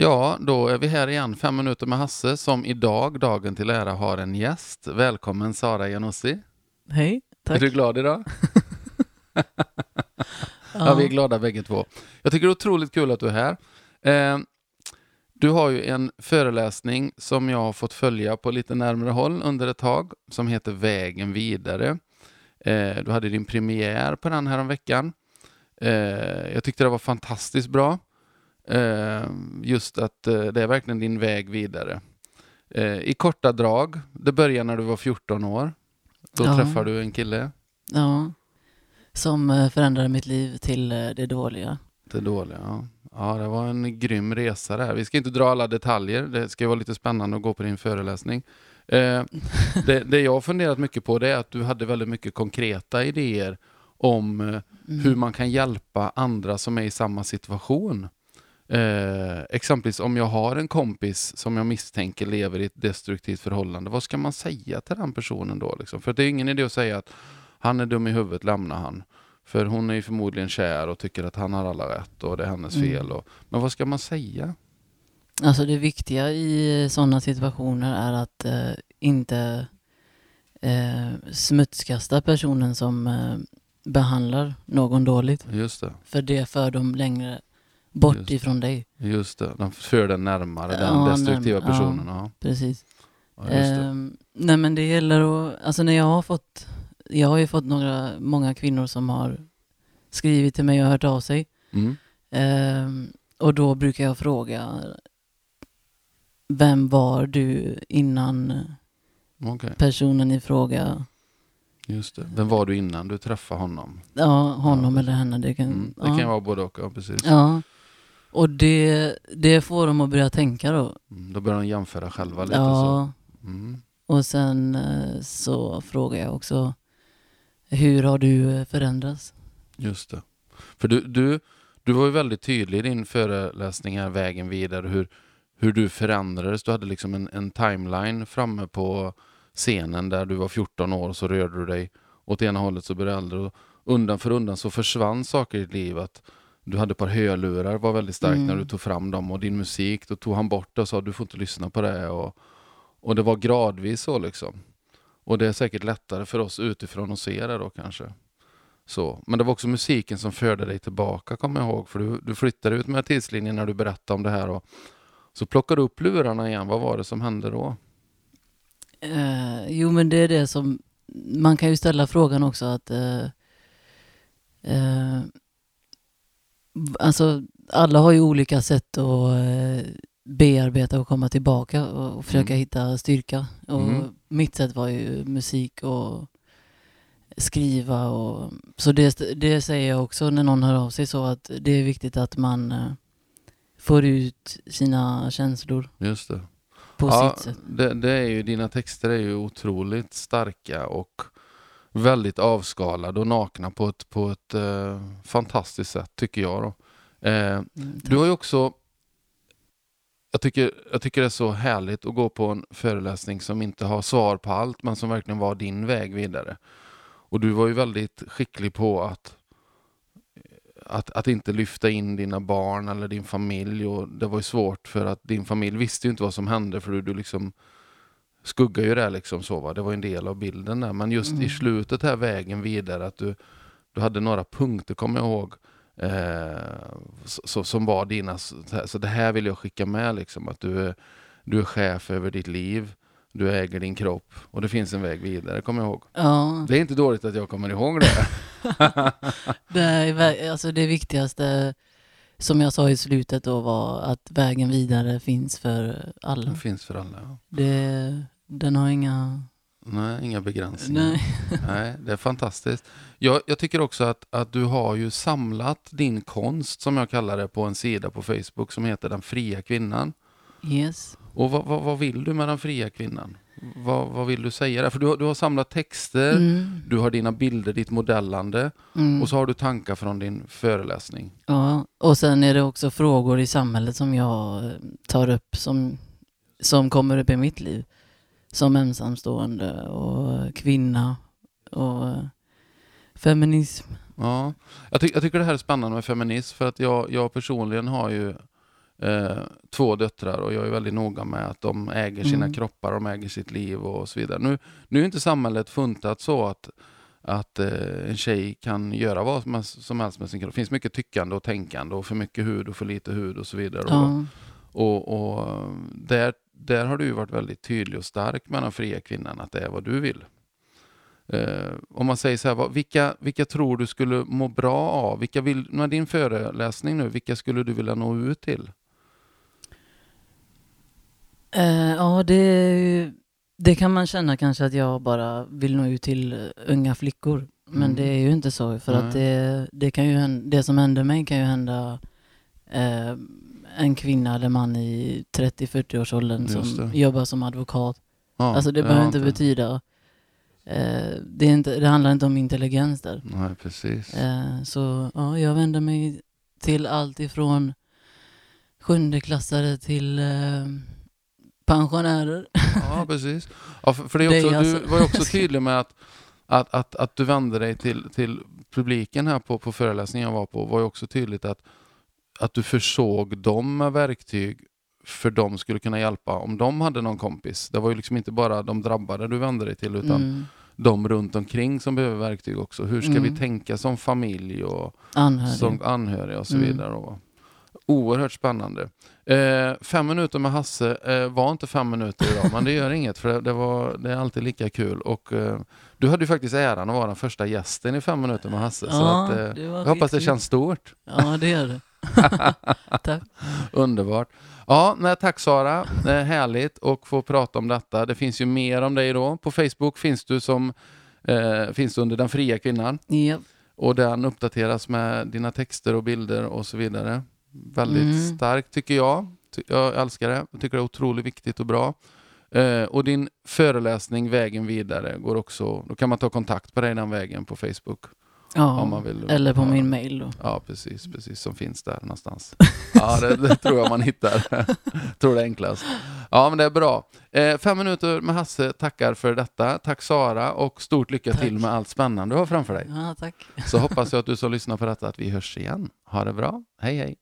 Ja, då är vi här igen, fem minuter med Hasse, som idag, dagen till ära, har en gäst. Välkommen Sara Janussi. Hej, tack. Är du glad idag? ja. vi är glada bägge två. Jag tycker det är otroligt kul att du är här. Eh, du har ju en föreläsning som jag har fått följa på lite närmare håll under ett tag, som heter Vägen vidare. Eh, du hade din premiär på den här om veckan. Eh, jag tyckte det var fantastiskt bra. Eh, just att eh, det är verkligen din väg vidare. Eh, I korta drag, det börjar när du var 14 år. Då Ja. träffade du en kille, Ja, som förändrade mitt liv till det dåliga. det dåliga. Ja. ja, det var en grym resa där. Vi ska inte dra alla detaljer, det ska vara lite spännande att gå på din föreläsning. Eh, det, det jag har funderat mycket på det är att du hade väldigt mycket konkreta idéer om eh, Mm. hur man kan hjälpa andra som är i samma situation. Eh, exempelvis om jag har en kompis som jag misstänker lever i ett destruktivt förhållande, vad ska man säga till den personen då? Liksom? För det är ingen idé att säga att han är dum i huvudet, lämna han. För hon är ju förmodligen kär och tycker att han har alla rätt och det är hennes Mm. fel. Och, men vad ska man säga? Alltså det viktiga i sådana situationer är att eh, inte eh, smutskasta personen som eh, behandlar någon dåligt. Just det, För det för dem längre bort Just. ifrån dig. just det. De för den närmare, den Ja, destruktiva närmare, personen. Ja. Precis. Ja. Ehm, nej men det gäller att, alltså när jag har fått, jag har ju fått några, många kvinnor som har skrivit till mig och hört av sig. Mm. Ehm, och då brukar jag fråga, vem var du innan Okej, personen i fråga, just det. Vem var du innan du träffade honom? ja honom Ja, eller henne. Det kan, Mm. Det ja. kan vara både och, ja precis. ja. Och det, det får dem att börja tänka då. Mm, Då börjar de jämföra själva lite så. Ja, Mm. och sen eh, så frågar jag också, hur har du förändrats? Just det. För du, du, du var ju väldigt tydlig i din föreläsning här, vägen vidare, hur, hur du förändrades. Du hade liksom en, en timeline framme på scenen där du var 14 år och så rörde du dig åt ena hållet så blev du äldre. Och undan för undan så försvann saker i ditt liv. Att du hade ett par hörlurar, var väldigt starkt Mm. när du tog fram dem och din musik, då tog han bort det och sa du får inte lyssna på det. Och, och det var gradvis så liksom. Och det är säkert lättare för oss utifrån att se det då kanske. Så. Men det var också musiken som förde dig tillbaka, kommer jag ihåg. För du, du flyttade ut med tidslinjen när du berättade om det här. Och så plockade du upp lurarna igen. Vad var det som hände då? Eh, jo men det är det som, man kan ju ställa frågan också att eh, eh, Alltså alla har ju olika sätt att eh, bearbeta och komma tillbaka och, försöka Mm. hitta styrka. Och Mm. mitt sätt var ju musik och skriva och så det, det säger jag också när någon hör av sig så att det är viktigt att man eh, får ut sina känslor Just det. på ja, sitt sätt. Det, det är ju, dina texter är ju otroligt starka och väldigt avskalade och nakna på ett, på ett eh, fantastiskt sätt, tycker jag. Då. Eh, Du har ju också... Jag tycker, jag tycker det är så härligt att gå på en föreläsning som inte har svar på allt, men som verkligen var din väg vidare. Och du var ju väldigt skicklig på att, att, att inte lyfta in dina barn eller din familj. Och det var ju svårt för att din familj visste ju inte vad som hände för du, du liksom skuggar ju det liksom så va. Det var en del av bilden där. Men just i Mm. slutet här vägen vidare att du, du hade några punkter kommer jag ihåg. Eh, så, som var dina, så det här vill jag skicka med liksom att du du är chef över ditt liv, du äger din kropp och det finns en väg vidare, kommer jag ihåg. Ja, Det är inte dåligt att jag kommer ihåg det. det, är, alltså det viktigaste som jag sa i slutet då var att vägen vidare finns för alla. Det finns för alla. Ja. Det, den har inga... Nej, inga begränsningar. Nej. Nej. det är fantastiskt. Jag, jag tycker också att, att du har ju samlat din konst, som jag kallar det, på en sida på Facebook som heter Den fria kvinnan. Yes. Och vad, vad, vad vill du med den fria kvinnan? Vad, vad vill du säga där? För du, har- du har samlat texter, Mm. du har dina bilder, ditt modellande Mm. och så har du tankar från din föreläsning. Ja, och sen är det också frågor i samhället som jag eh, tar upp som, som kommer upp i mitt liv. Som ensamstående och kvinna och feminism. Ja. Jag, ty- jag tycker det här är spännande med feminism för att jag, jag personligen har ju eh, två döttrar och jag är väldigt noga med att de äger sina Mm. kroppar, de äger sitt liv och så vidare. Nu, nu är inte samhället funtat så att, att eh, en tjej kan göra vad som helst- som helst med sin kropp. Det finns mycket tyckande och tänkande och för mycket hud och för lite hud och så vidare. Och, Ja. och, och eh, där, där har du varit väldigt tydlig och stark med den fria kvinnan, att det är vad du vill. Eh, om man säger så här, vad, vilka, vilka tror du skulle må bra av? Vilka vill, med din föreläsning nu, vilka skulle du vilja nå ut till? Eh, ja, det, det kan man känna kanske att jag bara vill nå ut till eh, unga flickor. Men Mm. det är ju inte så. För Nej. att det, det, kan ju det som hände mig kan ju hända eh, en kvinna eller man i 30-40-årsåldern Just som jobbar som advokat. Ja, alltså det behöver inte betyda... Eh, det, är inte, det handlar inte om intelligens där. Nej, precis. Eh, så ja, jag vänder mig till allt ifrån sjundeklassare till eh, pensionärer. Ja, precis. Ja, för, för det är Det är också, alltså- Du var ju också tydlig med att, att, att, att du vände dig till, till publiken här på, på föreläsningen jag var på. var ju också tydligt att, att du försåg dem med verktyg för de skulle kunna hjälpa om de hade någon kompis. Det var ju liksom inte bara de drabbade du vände dig till utan Mm. de runt omkring som behöver verktyg också. Hur ska vi Mm. tänka som familj och Anhöriga. som anhöriga och så Mm. vidare. Och oerhört spännande. Eh, fem minuter med Hasse eh, var inte fem minuter idag, men det gör inget för det, det, var, det är alltid lika kul. Och, eh, du hade ju faktiskt äran att vara den första gästen i fem minuter med Hasse. så Ja, att, eh, jag hoppas det känns stort. Ja, det gör det. Underbart. Ja, nej, tack Sara. Det är härligt att få prata om detta. Det finns ju mer om dig då. På Facebook finns du som eh, finns du under Den fria kvinnan. Ja. Och den uppdateras med dina texter och bilder och så vidare. Väldigt Mm. starkt tycker jag. Jag älskar det. Jag tycker det är otroligt viktigt och bra. Eh, och din föreläsning Vägen vidare går också, då kan man ta kontakt på dig den vägen på Facebook. Ja. Eller på min mail då. Ja, precis, precis som finns där någonstans. Ja, det, det tror jag man hittar. tror det är enklast. Ja, men det är bra. Eh, fem minuter med Hasse tackar för detta. Tack Sara och stort lycka Tack. till med allt spännande du har framför dig. Ja, tack. Så hoppas jag att du som lyssnar på detta att vi hörs igen. Ha det bra. Hej hej.